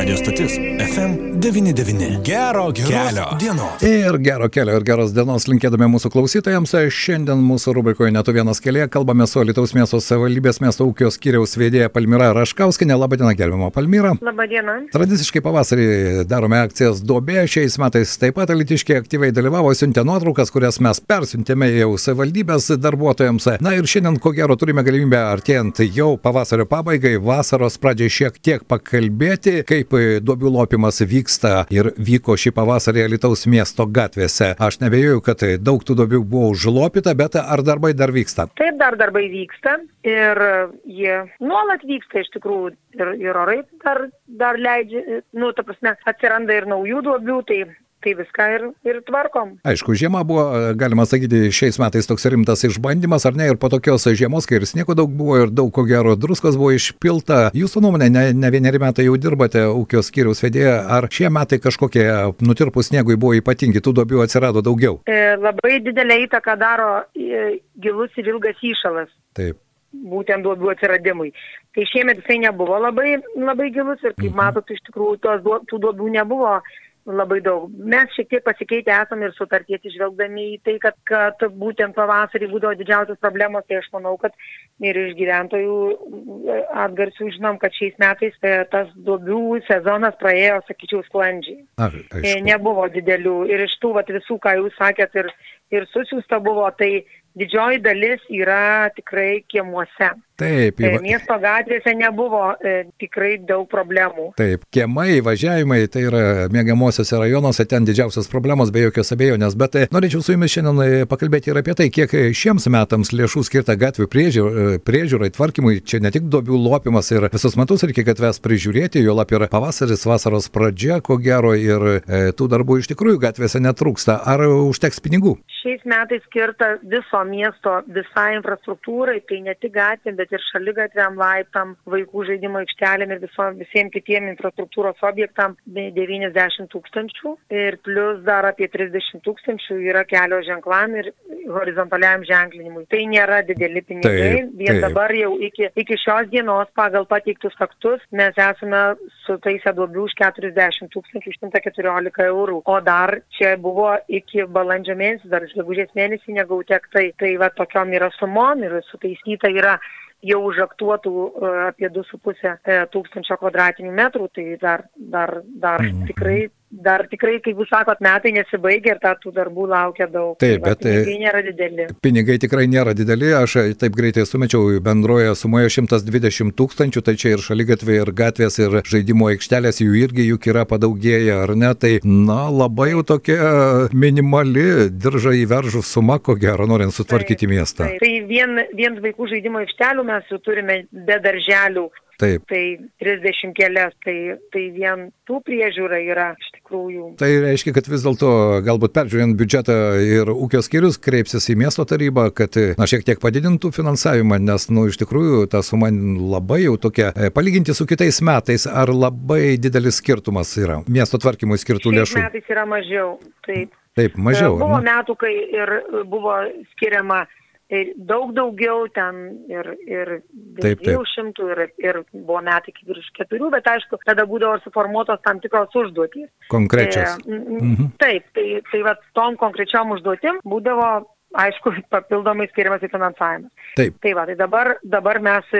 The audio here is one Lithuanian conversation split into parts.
radio stotis FM99. Gero, gero dienos. Ir gero kelio ir geros dienos linkėdami mūsų klausytojams. Šiandien mūsų rubrikoje Netu vienas kelyje kalbame su Lietuvos miesto savivaldybės miesto ūkio skyriaus vedėja Palmira Raškauskinė. Labadiena, gerbimo Palmira. Labadiena. Tradiciškai pavasarį darome akcijas Dobė. Šiais metais taip pat Alitiškiai aktyviai dalyvavo, siuntė nuotraukas, kurias mes persiuntėme jau savivaldybės darbuotojams. Na ir šiandien, ko gero, turime galimybę artėjant jau pavasario pabaigai, vasaros pradžiai šiek tiek pakalbėti, kaip duobių lopimas vyksta ir vyko šį pavasarį Alitaus miesto gatvėse. Aš nebejoju, kad daug tų duobių buvo užlopyta, bet ar darbai dar vyksta? Taip, dar darbai vyksta ir jie nuolat vyksta iš tikrųjų ir, ir orai dar, dar leidžia, nu, ta prasme, atsiranda ir naujų duobių, tai tai viską ir, ir tvarkom. Aišku, žiema buvo, galima sakyti, šiais metais toks rimtas išbandymas, ar ne, ir po tokios žiemos, kai ir sniego daug buvo ir daug ko gero druskos buvo išpilta. Jūsų nuomonė, ne, ne vieneri metai jau dirbate ūkio skyriaus vedėja, ar šie metai kažkokie nutirpus sniegui buvo ypatingi, tų duobių atsirado daugiau? E, labai didelę įtaką daro e, gilus ir ilgas įšalas. Taip būtent duobių atsiradimui. Tai šiemet jisai nebuvo labai, labai gilus ir kaip mhm. matot, iš tikrųjų tos, tų duobių nebuvo labai daug. Mes šiek tiek pasikeitę esame ir sutarties išvelgdami į tai, kad, kad būtent pavasarį būdavo didžiausias problemos, tai aš manau, kad ir iš gyventojų atgarsių žinom, kad šiais metais e, tas duobių sezonas praėjo, sakyčiau, sklandžiai. Ar, aišku. Nebuvo didelių ir iš tų vat, visų, ką jūs sakėt, ir, ir susiūsta buvo, tai didžioji dalis yra tikrai kiemuose. Taip. E, miesto gatvėse nebuvo e, tikrai daug problemų. Taip, kiemai, važiavimai, tai yra mėgiamosiose rajonuose, ten didžiausias problemos be jokios abejonės, bet e, norėčiau su jumis šiandien e, pakalbėti ir apie tai, kiek šiems metams lėšų skirta gatvių priežiūrai, priežiūrai, tvarkymui, čia ne tik duobių lopimas ir visus metus reikia gatves prižiūrėti, jo lap ir pavasaris, vasaros pradžia, ko gero, ir e, tų darbų iš tikrųjų gatvėse netrūksta. Ar užteks pinigų? Šiais metais skirta viso miesto visai infrastruktūrai, tai ne tik gatvėm, bet ir šaligatviam, laiptam, vaikų žaidimo aikštelėm ir viso, visiems kitiem infrastruktūros objektam 90 tūkstančių ir plus dar apie 30 tūkstančių yra kelio ženklam ir horizontaliam ženklinimui. Tai nėra dideli pinigai, taip, vien taip. dabar jau iki, iki šios dienos pagal pateiktus faktus mes esame sutaisę duobių už 40 114 eurų, o dar čia buvo iki balandžio mėnesį, dar iš gegužės mėnesį negauti aktai. Tai va tokiom yra sumom ir sutaisyta yra jau užaktuotų e, apie 2,5 e, tūkstančio kvadratinių metrų, tai dar, dar, dar mhm. tikrai dar tikrai, kaip jūs sakot, metai nesibaigia ir tą tų darbų laukia daug. Taip, bet tai pinigai nėra dideli. Pinigai tikrai nėra dideli, aš taip greitai sumečiau bendroje sumoje 120 tūkstančių, tai čia ir šalygatvė, ir gatvės, ir žaidimo aikštelės jų irgi juk yra padaugėję, ar ne? Tai, na, labai jau tokia minimali dirža įveržų suma, ko gero, norint sutvarkyti taip, miestą. Taip. Tai vien, vien vaikų žaidimo aikštelių mes jau turime be darželių Taip. Tai 30 kelias, tai, tai vien tų priežiūra yra iš tikrųjų. Tai reiškia, kad vis dėlto galbūt peržiūrint biudžetą ir ūkio skyrius kreipsis į miesto tarybą, kad na, šiek tiek padidintų finansavimą, nes, nu, iš tikrųjų ta suma labai jau tokia, e, palyginti su kitais metais, ar labai didelis skirtumas yra miesto tvarkymui skirtų lėšų? Šiais metais yra mažiau, taip. Taip, mažiau. Buvo metų, kai ir buvo skiriama daug daugiau ten ir, ir taip, dviejų šimtų ir, ir buvo metai kaip virš keturių, bet aišku, tada būdavo suformuotos tam tikros užduotys. Konkrečios. E, mhm. Taip, tai, tai va, tom konkrečiom užduotim būdavo aišku, papildomai skiriamas į finansavimą. Taip. Tai va, tai dabar, dabar mes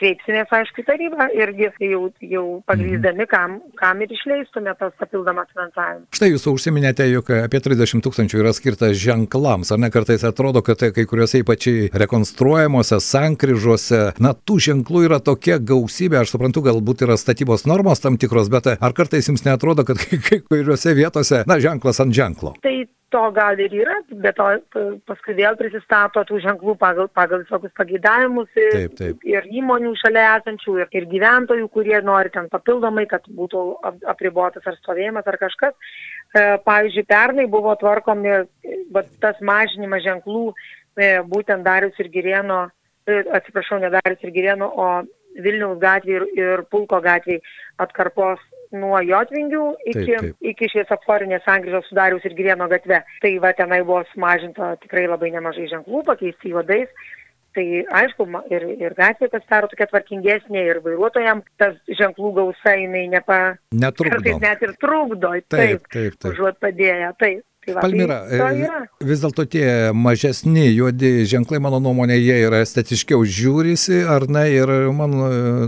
kreipsimės, aišku, į tarybą irgi jau, jau pagrįsdami, kam, kam ir išleistume tas papildomas finansavimas. Štai jūs užsiminėte, jog apie 30 tūkstančių yra skirta ženklams, ar ne kartais atrodo, kad kai kuriuose ypačiai rekonstruojamuose sankryžuose, na, tų ženklų yra tokia gausybė, aš suprantu, galbūt yra statybos normos tam tikros, bet ar kartais jums netrodo, kad kai, kai kuriuose vietose, na, ženklas ant ženklo? Tai to gal ir yra, bet to paskui vėl prisistato tų ženklų pagal, pagal visokius pageidavimus ir, taip, taip. ir įmonių šalia esančių, ir, ir gyventojų, kurie nori ten papildomai, kad būtų apribotas ar stovėjimas ar kažkas. E, pavyzdžiui, pernai buvo tvarkomi bet tas mažinimas ženklų e, būtent Darius ir Girėno, e, atsiprašau, ne Darius ir Girėno, o Vilniaus gatvė ir, ir Pulko gatvė atkarpos nuo Jotvingių iki, taip, taip. iki šviesoforinės sankryžos sudarius ir Girieno gatve. Tai va tenai buvo sumažinta tikrai labai nemažai ženklų, pakeisti juodais. Tai aišku, ir, ir gatvė pasidaro tokia tvarkingesnė, ir vairuotojams tas ženklų gausa jinai nepa... Netrukdo. Kartais net ir trukdo. Taip, taip, taip. Užuot padėję. Taip. Tai va, Palmira, tai e, vis dėlto tie mažesni juodi ženklai, mano nuomonė, jie yra estetiškiau žiūrisi, ar ne, ir man,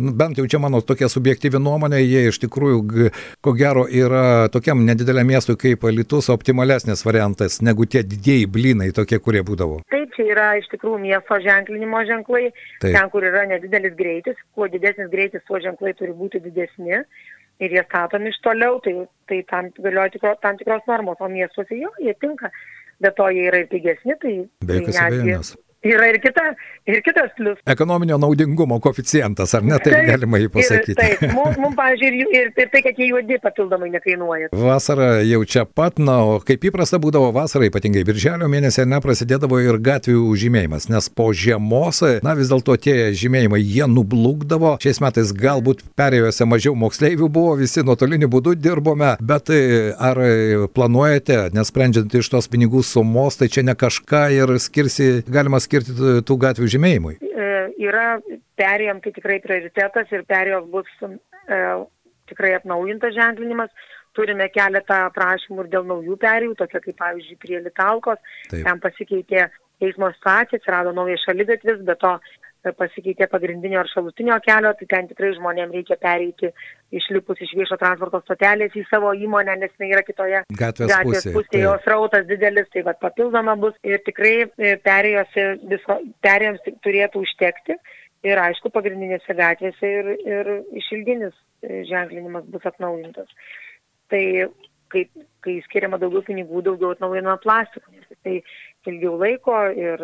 nu, bent jau čia mano tokia subjektyvi nuomonė, jie iš tikrųjų, ko gero, yra tokiam nedideliam miestui kaip Litus optimalesnis variantas negu tie didieji blynai tokie, kurie būdavo. Taip, čia yra iš tikrųjų miesto ženklinimo ženklai, Taip. ten, kur yra nedidelis greitis, kuo didesnis greitis, tuo ženklai turi būti didesni ir jie statomi iš toliau, tai, tai tam galioja tikro, tam tikros normos, o miestuose jo, jie tinka, bet to jie yra ir pigesni, tai, Be tai jokios netgi abejonės. Yra ir, kita, ir kitas plius. Ekonominio naudingumo koficijantas, ar ne, taip galima jį pasakyti. Ir, taip, mums, mum, pavyzdžiui, ir, ir, ir tai, kad jie juodi papildomai nekainuoja. Vasara jau čia pat, na, o kaip įprasta būdavo vasarą, ypatingai birželio mėnesį, neprasidėdavo ir gatvių žymėjimas, nes po žiemos, na vis dėlto tie žymėjimai, jie nublūkdavo. Šiais metais galbūt perėjose mažiau moksleivių buvo, visi nuotoliniu būdu dirbome, bet e, ar planuojate, nesprendžiant iš tos pinigų sumos, tai čia ne kažką ir skirsi, galima skirti tų- tų gatvių žymėjimui. e, yra perėjom, tai tikrai prioritetas ir perėjos bus e, tikrai atnaujintas ženklinimas. Turime keletą prašymų ir dėl naujų perėjų, tokia kaip pavyzdžiui prie Litalkos. Taip. Ten pasikeitė eismo situacija, atsirado naujas šaligatvis, bet to pasikeitė pagrindinio ar šalutinio kelio, tai ten tikrai žmonėms reikia pereiti išlipus iš viešo transporto stotelės į savo įmonę, nes jinai yra kitoje Gatvės gatvės pusėje, pusėje, jos rautas didelis, tai vad papildoma bus. Ir tikrai e, perėjose viso, perėjams turėtų užtekti. Ir aišku pagrindinėse gatvėse ir, ir išilginis e, ženklinimas bus atnaujintas. Tai kai, kai skiriama daugiau pinigų, daugiau atnaujinama plastiko, nes tai ilgiau laiko ir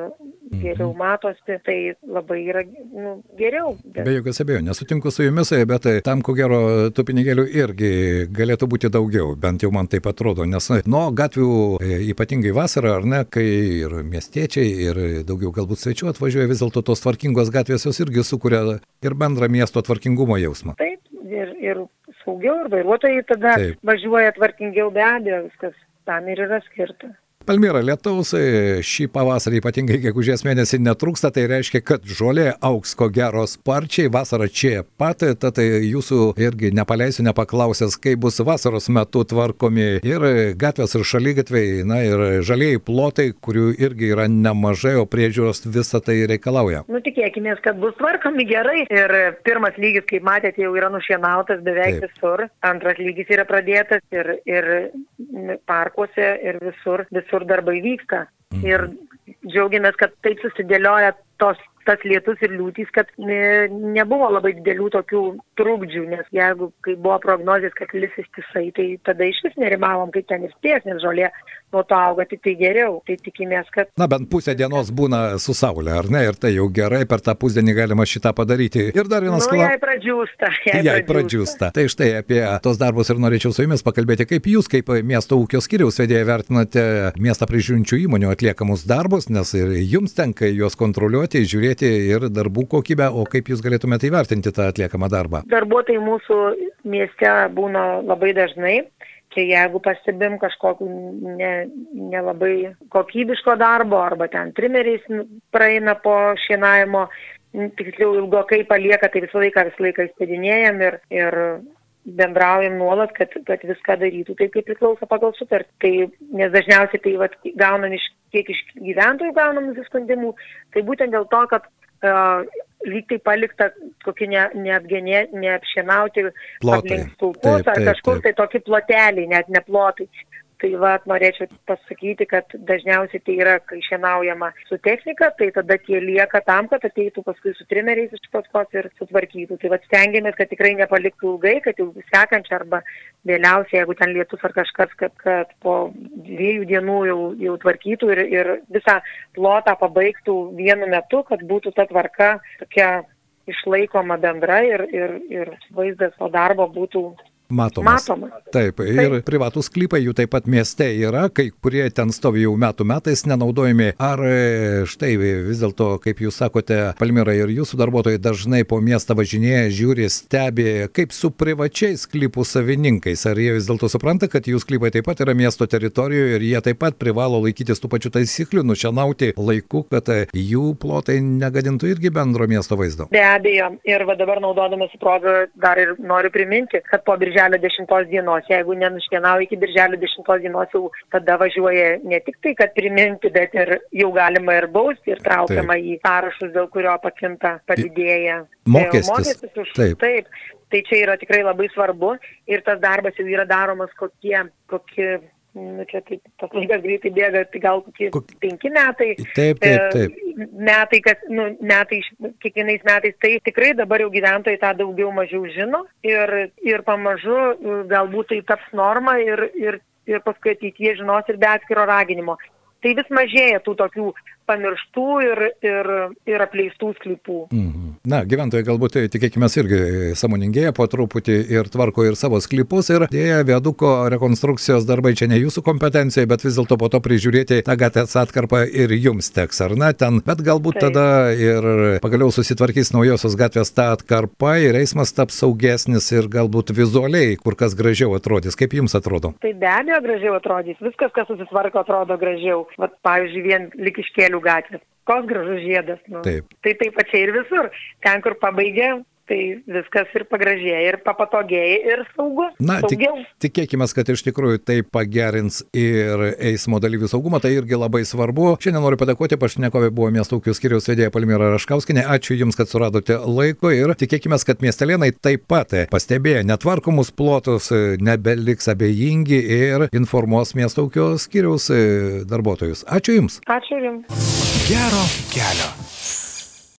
geriau matosi, tai labai yra nu, geriau. Bet... Be jokios abejonės, sutinku su jumis, bet tai tam, ko gero, tų pinigėlių irgi galėtų būti daugiau, bent jau man taip atrodo, nes nuo gatvių, e, ypatingai vasarą, ar ne, kai ir miestiečiai, ir daugiau galbūt svečių atvažiuoja, vis dėlto tos tvarkingos gatvės jos irgi sukuria ir bendrą miesto tvarkingumo jausmą. Taip, ir, ir saugiau, ir vairuotojai tada. Taip. važiuoja tvarkingiau be abejo, viskas tam ir yra skirta. Palmyra, lietaus e, šį pavasarį, ypatingai gegužės mėnesį, netrūksta, tai reiškia, kad žolė auks ko gero sparčiai, vasara čia pat, tad tai jūsų irgi nepaleisiu nepaklausęs, kaip bus vasaros metu tvarkomi ir gatvės ir šalygatviai, na ir žalieji plotai, kurių irgi yra nemažai, o priežiūros visą tai reikalauja. Nu, tikėkime, kad bus tvarkomi gerai. Ir pirmas lygis, kaip matėte, jau yra nušienautas beveik. Taip. visur. Antras lygis yra pradėtas ir, ir parkuose, ir visur, visur darbai vyksta. Mhm. Ir džiaugiamės, kad taip susidėlioja tos, tas lietus ir liūtys, kad ne, nebuvo labai didelių tokių trukdžių, nes jeigu, kai buvo prognozijas, kad lis ištisai, tai tada iš vis nerimavom, kaip ten ir spės, nes žolė nuo to auga tik tai geriau. Tai tikimės, kad Na, bent pusę dienos būna su saulė, ar ne? Ir tai jau gerai, per tą pusdienį galima šitą padaryti. Ir dar vienas nu, klausimas. jai pradžiūsta. Jai, Jei pradžiūsta. Tai štai apie tos darbus ir norėčiau su jumis pakalbėti, kaip jūs, kaip miesto ūkio skiriaus vedėjai, vertinate miestą prižiūrinčių įmonių atliekamus darbus, nes ir jums tenka juos kontroliuoti, žiūrėti ir darbų kokybę, o kaip jūs galėtumėte įvertinti tą atliekamą darbą. Darbuotojai mūsų mieste būna labai dažnai. Čia jeigu pastebim kažkokiu ne- nelabai kokybiško darbo arba ten trimeriais praeina po šienavimo, tiksliau ilgokai palieka, tai visą laiką, visą laiką įspėdinėjom ir, ir bendraujam nuolat, kad, kad viską darytų taip, kaip priklauso pagal sutartį. Tai, nes dažniausiai tai vat, gaunam iš, kiek iš gyventojų gaunam nusiskundimų, tai būtent dėl to, kad lyg tai palikta kokie ne, neapgenė, neapšienauti aplink stulpus ar kažkur tai tokie ploteliai, net ne plotai. Tai va, norėčiau pasakyti, kad dažniausiai tai yra, kai šienaujama su technika, tai tada tie lieka tam, kad ateitų paskui su trimeriais iš paskos ir sutvarkytų. Tai va, stengiamės, kad tikrai nepaliktų ilgai, kad jau sekančią arba vėliausiai, jeigu ten lietus ar kažkas, kad, kad po dviejų dienų jau, jau tvarkytų ir, ir visą plotą pabaigtų vienu metu, kad būtų ta tvarka tokia išlaikoma bendra ir, ir, ir vaizdas to darbo būtų Matomas. Matomas. Taip, ir privatus sklypai jų taip pat mieste yra, kai kurie ten stovi jau metų metais nenaudojami. Ar e, štai vis dėlto, kaip jūs sakote, Palmira ir jūsų darbuotojai dažnai po miestą važinėja, žiūri, stebi, kaip su privačiais sklypų savininkais. Ar jie vis dėlto supranta, kad jų sklypai taip pat yra miesto teritorijoje ir jie taip pat privalo laikytis tų pačių taisyklių, nušienauti laiku, kad e, jų plotai negadintų irgi bendro miesto vaizdo? Be abejo, ir dabar naudodamas progą dar ir noriu priminti, kad po birželio 10 dienos, jeigu nenuškienau iki birželio 10 dienos, jau tada važiuoja ne tik tai, kad priminti, bet ir jau galima ir bausti ir traukiama taip. į sąrašus, dėl kurio pakinta padidėja mokestis. mokestis už, taip. taip. Tai čia yra tikrai labai svarbu ir tas darbas jau yra daromas kokie, kokie nu, čia taip, tas laikas greitai bėga, tai gal kokie penki metai. Taip, taip, taip. Metai, kas, nu, metai, kiekvienais metais, tai tikrai dabar jau gyventojai tą daugiau mažiau žino ir, ir pamažu galbūt tai taps norma ir, ir, ir paskui ateityje žinos ir be atskiro raginimo. Tai vis mažėja tų tokių pamirštų ir, ir, ir apleistų sklypų. Mhm. Na, gyventojai galbūt, tai tikėkime, irgi samoningėja po truputį ir tvarko ir savo sklypus ir dėja viaduko rekonstrukcijos darbai čia ne jūsų kompetencijai, bet vis dėlto po to prižiūrėti tą gatvės atkarpą ir jums teks, ar ne, ten, bet galbūt Taip. tada ir pagaliau susitvarkys naujosios gatvės ta atkarpa ir eismas taps saugesnis ir galbūt vizualiai kur kas gražiau atrodys. Kaip jums atrodo? Tai be abejo gražiau atrodys. Viskas, kas susitvarko, atrodo gražiau. Vat, pavyzdžiui, vien likiškėlių gatvės. Koks gražus žiedas. Nu. Taip. Tai taip pačiai ir visur. Ten, kur pabaigė, tai viskas ir pagražėja, ir papatogėja, ir saugu. Na, tik, tikėkime, kad iš tikrųjų tai pagerins ir eismo dalyvių saugumą, tai irgi labai svarbu. Šiandien noriu padėkoti, pašnekovė buvo miesto ūkio skiriaus vedėja Palmira Raškauskinė. Ačiū Jums, kad suradote laiko ir tikėkime, kad miestelėnai taip pat pastebėję netvarkomus plotus nebeliks abejingi ir informuos miesto ūkio skiriaus darbuotojus. Ačiū Jums. Ačiū Jums. Gero kelio.